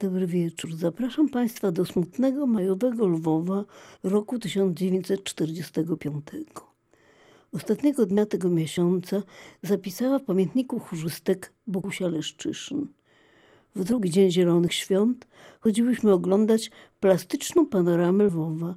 Dobry wieczór. Zapraszam Państwa do smutnego majowego Lwowa roku 1945. Ostatniego dnia tego miesiąca zapisała w pamiętniku chórzystek Bogusia Leszczyszyn. W drugi dzień Zielonych Świąt chodziłyśmy oglądać plastyczną panoramę Lwowa.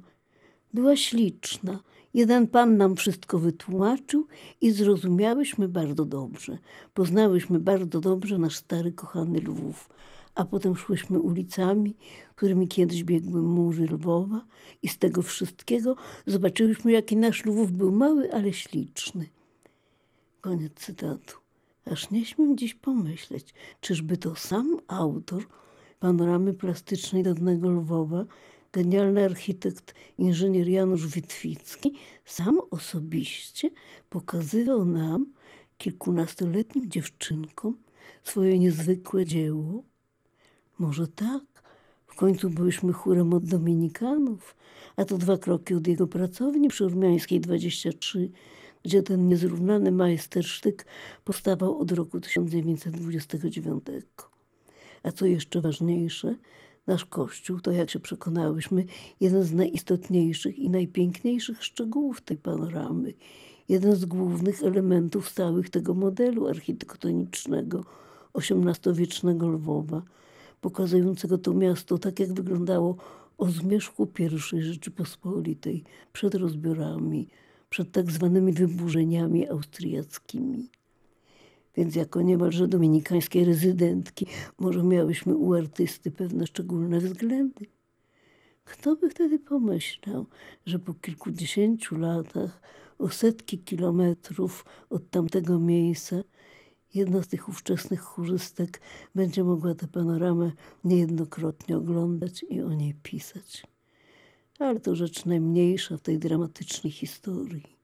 Była śliczna. Jeden pan nam wszystko wytłumaczył i zrozumiałyśmy bardzo dobrze. Poznałyśmy bardzo dobrze nasz stary, kochany Lwów a potem szłyśmy ulicami, którymi kiedyś biegły mury Lwowa i z tego wszystkiego zobaczyliśmy, jaki nasz Lwów był mały, ale śliczny. Koniec cytatu. Aż nie śmiem dziś pomyśleć, czyżby to sam autor panoramy plastycznej dawnego Lwowa, genialny architekt, inżynier Janusz Witwicki, sam osobiście pokazywał nam, kilkunastoletnim dziewczynkom, swoje niezwykłe dzieło, może tak? W końcu byliśmy chórem od Dominikanów, a to dwa kroki od jego pracowni przy Urmiańskiej 23, gdzie ten niezrównany majstersztyk powstawał od roku 1929. A co jeszcze ważniejsze, nasz kościół to, jak się przekonałyśmy, jeden z najistotniejszych i najpiękniejszych szczegółów tej panoramy, jeden z głównych elementów stałych tego modelu architektonicznego XVIII-wiecznego Lwowa – pokazującego to miasto tak, jak wyglądało o zmierzchu I Rzeczypospolitej przed rozbiorami, przed tak zwanymi wyburzeniami austriackimi. Więc jako niemalże dominikańskie rezydentki może miałyśmy u artysty pewne szczególne względy. Kto by wtedy pomyślał, że po kilkudziesięciu latach, o setki kilometrów od tamtego miejsca, jedna z tych ówczesnych chórzystek będzie mogła tę panoramę niejednokrotnie oglądać i o niej pisać. Ale to rzecz najmniejsza w tej dramatycznej historii.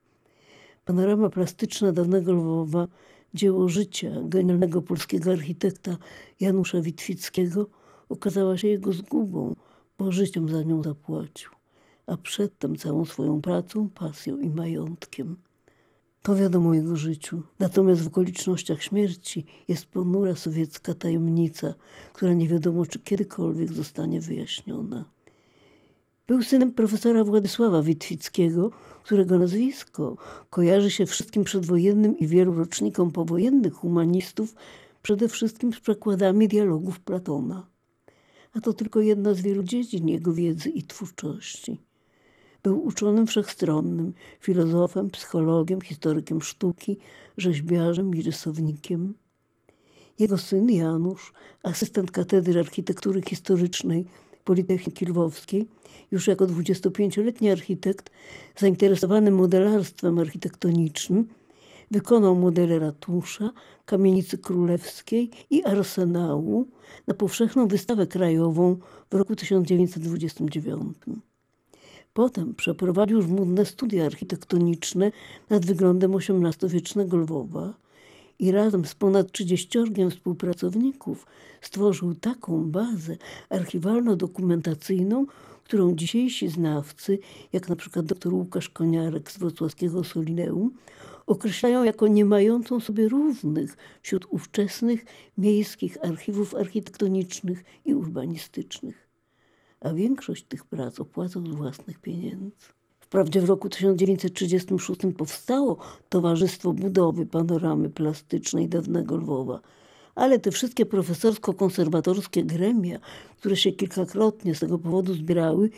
Panorama plastyczna dawnego Lwowa, dzieło życia genialnego polskiego architekta Janusza Witwickiego, okazała się jego zgubą, bo życiem za nią zapłacił, a przedtem całą swoją pracą, pasją i majątkiem – to wiadomo o jego życiu. Natomiast w okolicznościach śmierci jest ponura sowiecka tajemnica, która nie wiadomo, czy kiedykolwiek zostanie wyjaśniona. Był synem profesora Władysława Witwickiego, którego nazwisko kojarzy się wszystkim przedwojennym i wielu rocznikom powojennych humanistów, przede wszystkim z przekładami dialogów Platona. A to tylko jedna z wielu dziedzin jego wiedzy i twórczości. Był uczonym wszechstronnym, filozofem, psychologiem, historykiem sztuki, rzeźbiarzem i rysownikiem. Jego syn Janusz, asystent katedry architektury historycznej Politechniki Lwowskiej, już jako 25-letni architekt zainteresowany modelarstwem architektonicznym, wykonał modele ratusza, kamienicy królewskiej i arsenału na powszechną wystawę krajową w roku 1929. Potem przeprowadził żmudne studia architektoniczne nad wyglądem XVIII-wiecznego Lwowa i razem z ponad 30 współpracowników stworzył taką bazę archiwalno-dokumentacyjną, którą dzisiejsi znawcy, jak na przykład dr Łukasz Koniarek z wrocławskiego Solineum, określają jako nie mającą sobie równych wśród ówczesnych miejskich archiwów architektonicznych i urbanistycznych a większość tych prac opłacał z własnych pieniędzy. Wprawdzie w roku 1936 powstało Towarzystwo Budowy Panoramy Plastycznej dawnego Lwowa, ale te wszystkie profesorsko-konserwatorskie gremia, które się kilkakrotnie z tego powodu zbierały,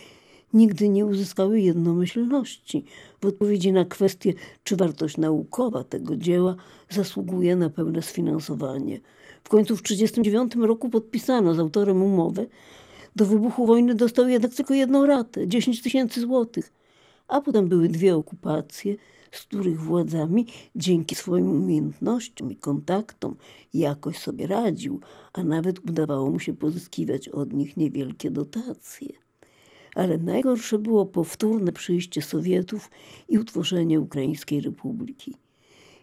nigdy nie uzyskały jednomyślności w odpowiedzi na kwestię, czy wartość naukowa tego dzieła zasługuje na pełne sfinansowanie. W końcu w 1939 roku podpisano z autorem umowę, do wybuchu wojny dostał jednak tylko jedną ratę 10 tysięcy złotych. A potem były dwie okupacje, z których władzami dzięki swoim umiejętnościom i kontaktom jakoś sobie radził, a nawet udawało mu się pozyskiwać od nich niewielkie dotacje. Ale najgorsze było powtórne przyjście Sowietów i utworzenie Ukraińskiej Republiki.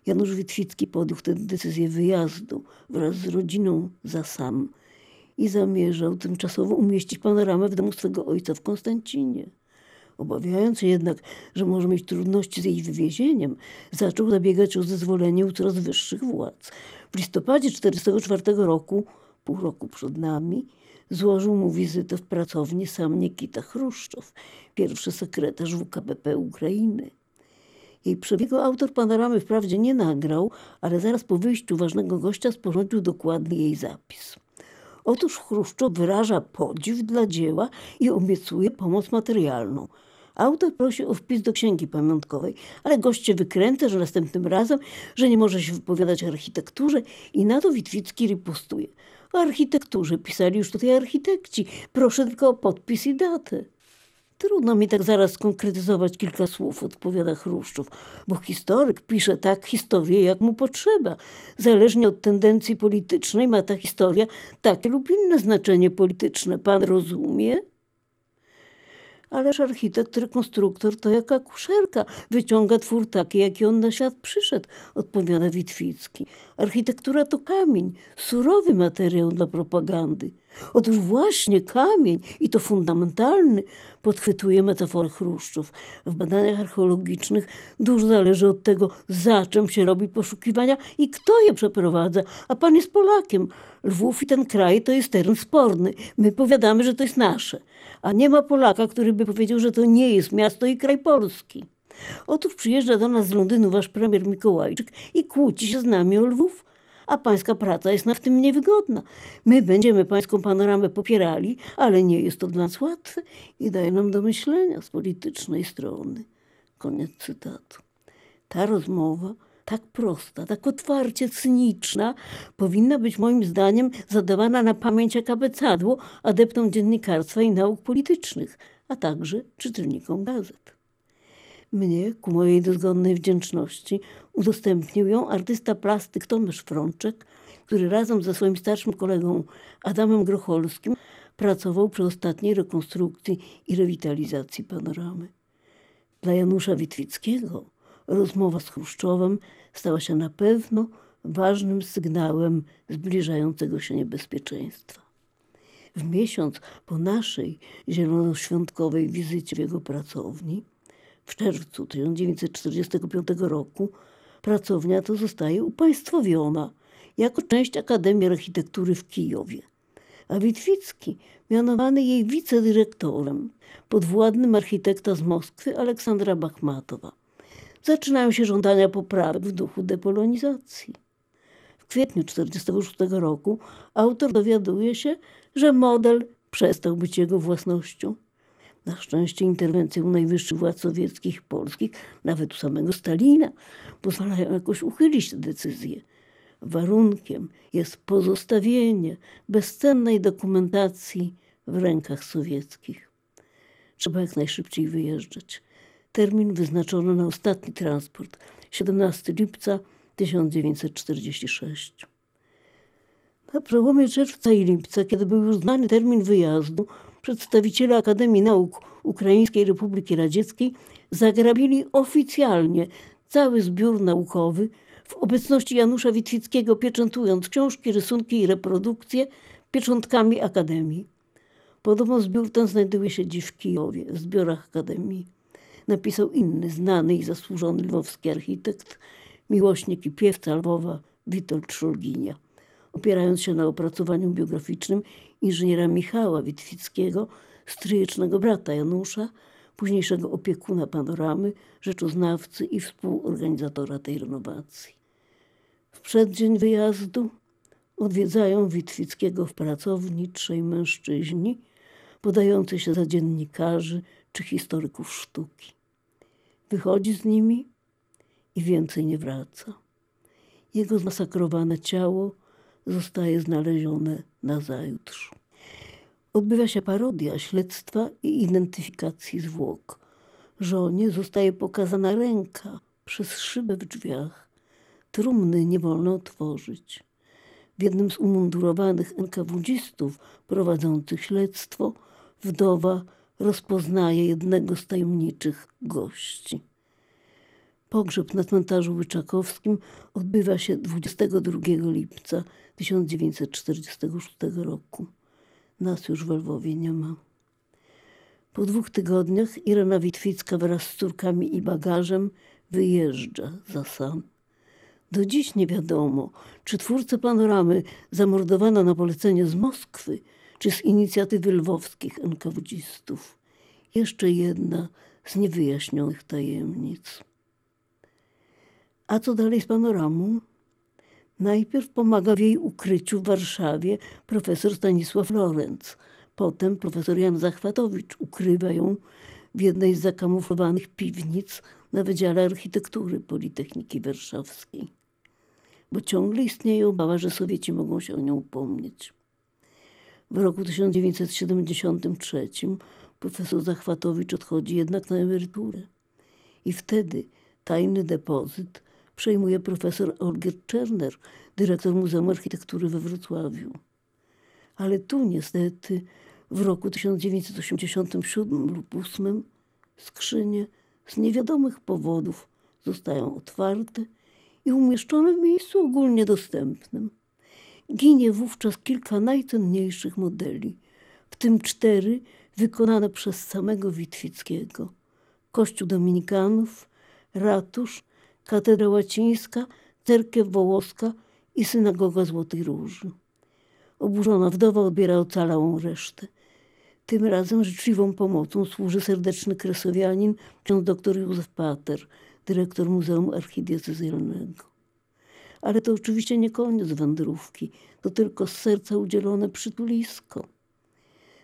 Janusz Witwicki podjął wtedy decyzję wyjazdu wraz z rodziną za sam i zamierzał tymczasowo umieścić panoramę w domu swego ojca w Konstancinie. Obawiając się jednak, że może mieć trudności z jej wywiezieniem, zaczął zabiegać o zezwolenie u coraz wyższych władz. W listopadzie 1944 roku, pół roku przed nami, złożył mu wizytę w pracowni sam Nikita Chruszczow, pierwszy sekretarz WKPP Ukrainy. Jej przebiegu autor panoramy wprawdzie nie nagrał, ale zaraz po wyjściu ważnego gościa sporządził dokładny jej zapis. Otóż Chruszczow wyraża podziw dla dzieła i obiecuje pomoc materialną. Autor prosi o wpis do księgi pamiątkowej, ale goście wykręca, że następnym razem, że nie może się wypowiadać o architekturze i na to Witwicki ripostuje. O architekturze pisali już tutaj architekci, proszę tylko o podpis i datę. Trudno mi tak zaraz skonkretyzować kilka słów, odpowiada Chruszczow, bo historyk pisze tak historię, jak mu potrzeba. Zależnie od tendencji politycznej ma ta historia takie lub inne znaczenie polityczne. Pan rozumie? Ależ architekt, rekonstruktor to jak akuszerka. Wyciąga twór taki, jaki on na świat przyszedł, odpowiada Witwicki. Architektura to kamień, surowy materiał dla propagandy. Otóż właśnie kamień, i to fundamentalny, podchwytuje metaforę Chruszczów. W badaniach archeologicznych dużo zależy od tego, za czym się robi poszukiwania i kto je przeprowadza. A pan jest Polakiem. Lwów i ten kraj to jest teren sporny. My powiadamy, że to jest nasze. A nie ma Polaka, który by powiedział, że to nie jest miasto i kraj polski. Otóż przyjeżdża do nas z Londynu wasz premier Mikołajczyk i kłóci się z nami o Lwów, a pańska praca jest na w tym niewygodna. My będziemy pańską panoramę popierali, ale nie jest to dla nas łatwe i daje nam do myślenia z politycznej strony. Koniec cytatu. Ta rozmowa, tak prosta, tak otwarcie cyniczna, powinna być moim zdaniem zadawana na pamięć jak abecadło adeptom dziennikarstwa i nauk politycznych, a także czytelnikom gazet. Mnie, ku mojej dozgonnej wdzięczności, udostępnił ją artysta plastyk Tomasz Frączek, który razem ze swoim starszym kolegą Adamem Grocholskim pracował przy ostatniej rekonstrukcji i rewitalizacji panoramy. Dla Janusza Witwickiego rozmowa z Chruszczowem stała się na pewno ważnym sygnałem zbliżającego się niebezpieczeństwa. W miesiąc po naszej zielonoświątkowej wizycie w jego pracowni, w czerwcu 1945 roku pracownia to zostaje upaństwowiona jako część Akademii Architektury w Kijowie. A Witwicki mianowany jej wicedyrektorem, podwładnym architekta z Moskwy Aleksandra Bachmatowa. Zaczynają się żądania poprawek w duchu depolonizacji. W kwietniu 1946 roku autor dowiaduje się, że model przestał być jego własnością na szczęście interwencje u najwyższych władz sowieckich polskich, nawet u samego Stalina, pozwalają jakoś uchylić tę decyzję. Warunkiem jest pozostawienie bezcennej dokumentacji w rękach sowieckich. Trzeba jak najszybciej wyjeżdżać. Termin wyznaczono na ostatni transport 17 lipca 1946. Na przełomie czerwca i lipca, kiedy był już znany termin wyjazdu, przedstawiciele Akademii Nauk Ukraińskiej Republiki Radzieckiej zagrabili oficjalnie cały zbiór naukowy w obecności Janusza Witwickiego, pieczętując książki, rysunki i reprodukcje pieczątkami Akademii. Podobno zbiór ten znajduje się dziś w Kijowie, w zbiorach Akademii. Napisał inny, znany i zasłużony lwowski architekt, miłośnik i piewca Lwowa Witold Szulginia opierając się na opracowaniu biograficznym inżyniera Michała Witwickiego, stryjecznego brata Janusza, późniejszego opiekuna panoramy, rzeczoznawcy i współorganizatora tej renowacji. W przeddzień wyjazdu odwiedzają Witwickiego w pracowni trzej mężczyźni, podający się za dziennikarzy czy historyków sztuki. Wychodzi z nimi i więcej nie wraca. Jego zmasakrowane ciało zostaje znalezione na zajutrz. Odbywa się parodia śledztwa i identyfikacji zwłok. Żonie zostaje pokazana ręka przez szybę w drzwiach. Trumny nie wolno otworzyć. W jednym z umundurowanych NKWDzistów prowadzących śledztwo wdowa rozpoznaje jednego z tajemniczych gości. Pogrzeb na cmentarzu Łyczakowskim odbywa się 22 lipca 1946 roku. Nas już w Lwowie nie ma. Po dwóch tygodniach Irena Witwicka wraz z córkami i bagażem wyjeżdża za sam. Do dziś nie wiadomo, czy twórcę panoramy zamordowano na polecenie z Moskwy, czy z inicjatywy lwowskich NKWDzistów. Jeszcze jedna z niewyjaśnionych tajemnic. A co dalej z panoramą? Najpierw pomaga w jej ukryciu w Warszawie profesor Stanisław Lorenz. Potem profesor Jan Zachwatowicz ukrywa ją w jednej z zakamuflowanych piwnic na Wydziale Architektury Politechniki Warszawskiej. Bo ciągle istnieje obawa, że Sowieci mogą się o nią upomnieć. W roku 1973 profesor Zachwatowicz odchodzi jednak na emeryturę. I wtedy tajny depozyt przejmuje profesor Olgier Czerner, dyrektor Muzeum Architektury we Wrocławiu. Ale tu niestety w roku 1987 lub 8 skrzynie z niewiadomych powodów zostają otwarte i umieszczone w miejscu ogólnie dostępnym. Ginie wówczas kilka najcenniejszych modeli, w tym cztery wykonane przez samego Witwickiego. Kościół Dominikanów, ratusz, katedra łacińska, cerkiew wołoska i synagoga Złotej Róży. Oburzona wdowa odbiera ocalałą resztę. Tym razem życzliwą pomocą służy serdeczny kresowianin, ksiądz dr Józef Pater, dyrektor Muzeum Archidiecezjalnego. Ale to oczywiście nie koniec wędrówki, to tylko z serca udzielone przytulisko.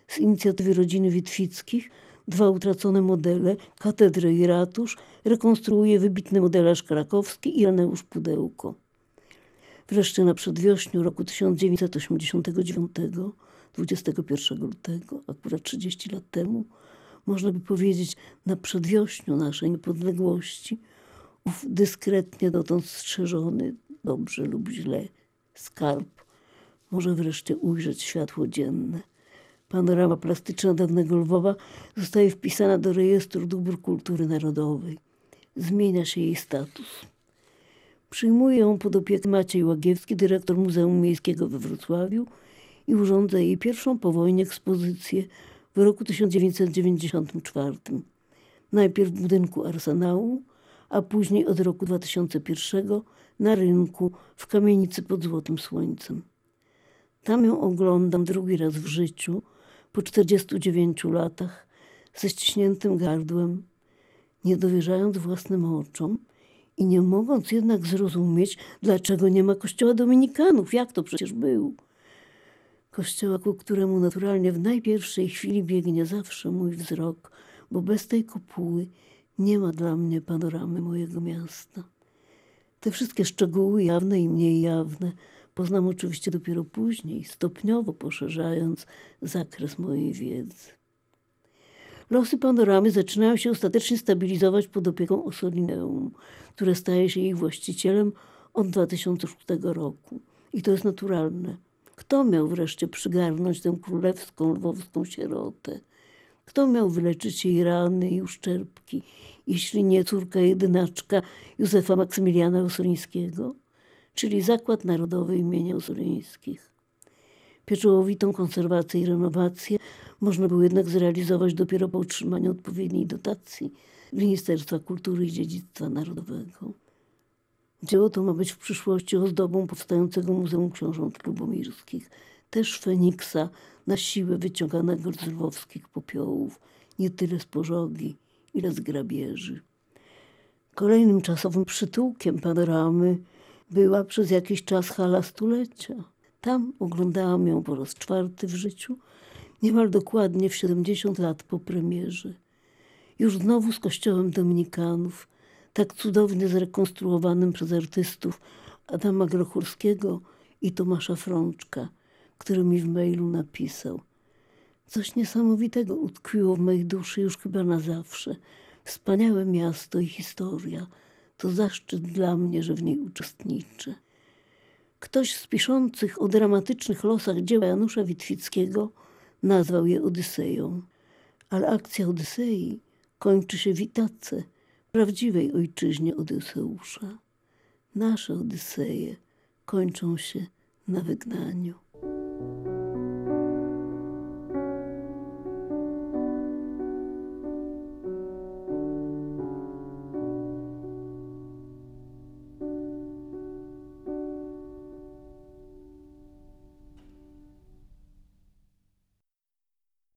Z inicjatywy rodziny Witwickich dwa utracone modele, katedrę i ratusz, rekonstruuje wybitny modelarz krakowski Ireneusz Pudełko. Wreszcie na przedwiośniu roku 1989, 21 lutego, akurat 30 lat temu, można by powiedzieć na przedwiośniu naszej niepodległości, dyskretnie dotąd strzeżony, dobrze lub źle, skarb może wreszcie ujrzeć światło dzienne. Panorama plastyczna dawnego Lwowa zostaje wpisana do rejestru dóbr kultury narodowej. Zmienia się jej status. Przyjmuje ją pod opiekę Maciej Łagiewski, dyrektor Muzeum Miejskiego we Wrocławiu i urządza jej pierwszą po wojnie ekspozycję w roku 1994. Najpierw w budynku Arsenału, a później od roku 2001 na rynku w kamienicy pod Złotym Słońcem. Tam ją oglądam drugi raz w życiu, po 49 latach, ze ściśniętym gardłem, nie dowierzając własnym oczom i nie mogąc jednak zrozumieć, dlaczego nie ma kościoła dominikanów, jak to przecież był. Kościoła, ku któremu naturalnie w najpierwszej chwili biegnie zawsze mój wzrok, bo bez tej kopuły nie ma dla mnie panoramy mojego miasta. Te wszystkie szczegóły, jawne i mniej jawne, poznam oczywiście dopiero później, stopniowo poszerzając zakres mojej wiedzy. Losy panoramy zaczynają się ostatecznie stabilizować pod opieką Ossolineum, które staje się jej właścicielem od 2006 roku. I to jest naturalne. Kto miał wreszcie przygarnąć tę królewską lwowską sierotę? Kto miał wyleczyć jej rany i uszczerbki, jeśli nie córka jedynaczka Józefa Maksymiliana Ossolińskiego? czyli Zakład Narodowy imienia Ossolińskich. Pieczołowitą konserwację i renowację można było jednak zrealizować dopiero po otrzymaniu odpowiedniej dotacji Ministerstwa Kultury i Dziedzictwa Narodowego. Dzieło to ma być w przyszłości ozdobą powstającego Muzeum Książąt Lubomirskich, też Feniksa na siłę wyciąganego z lwowskich popiołów, nie tyle z pożogi, ile z grabieży. Kolejnym czasowym przytułkiem panoramy była przez jakiś czas hala stulecia. Tam oglądałam ją po raz czwarty w życiu, niemal dokładnie w 70 lat po premierze. Już znowu z kościołem Dominikanów, tak cudownie zrekonstruowanym przez artystów Adama Grochurskiego i Tomasza Frączka, który mi w mailu napisał. Coś niesamowitego utkwiło w mojej duszy już chyba na zawsze. Wspaniałe miasto i historia – to zaszczyt dla mnie, że w niej uczestniczę. Ktoś z piszących o dramatycznych losach dzieła Janusza Witwickiego nazwał je Odyseją. Ale akcja Odysei kończy się w Itace, prawdziwej ojczyźnie Odyseusza. Nasze Odyseje kończą się na wygnaniu.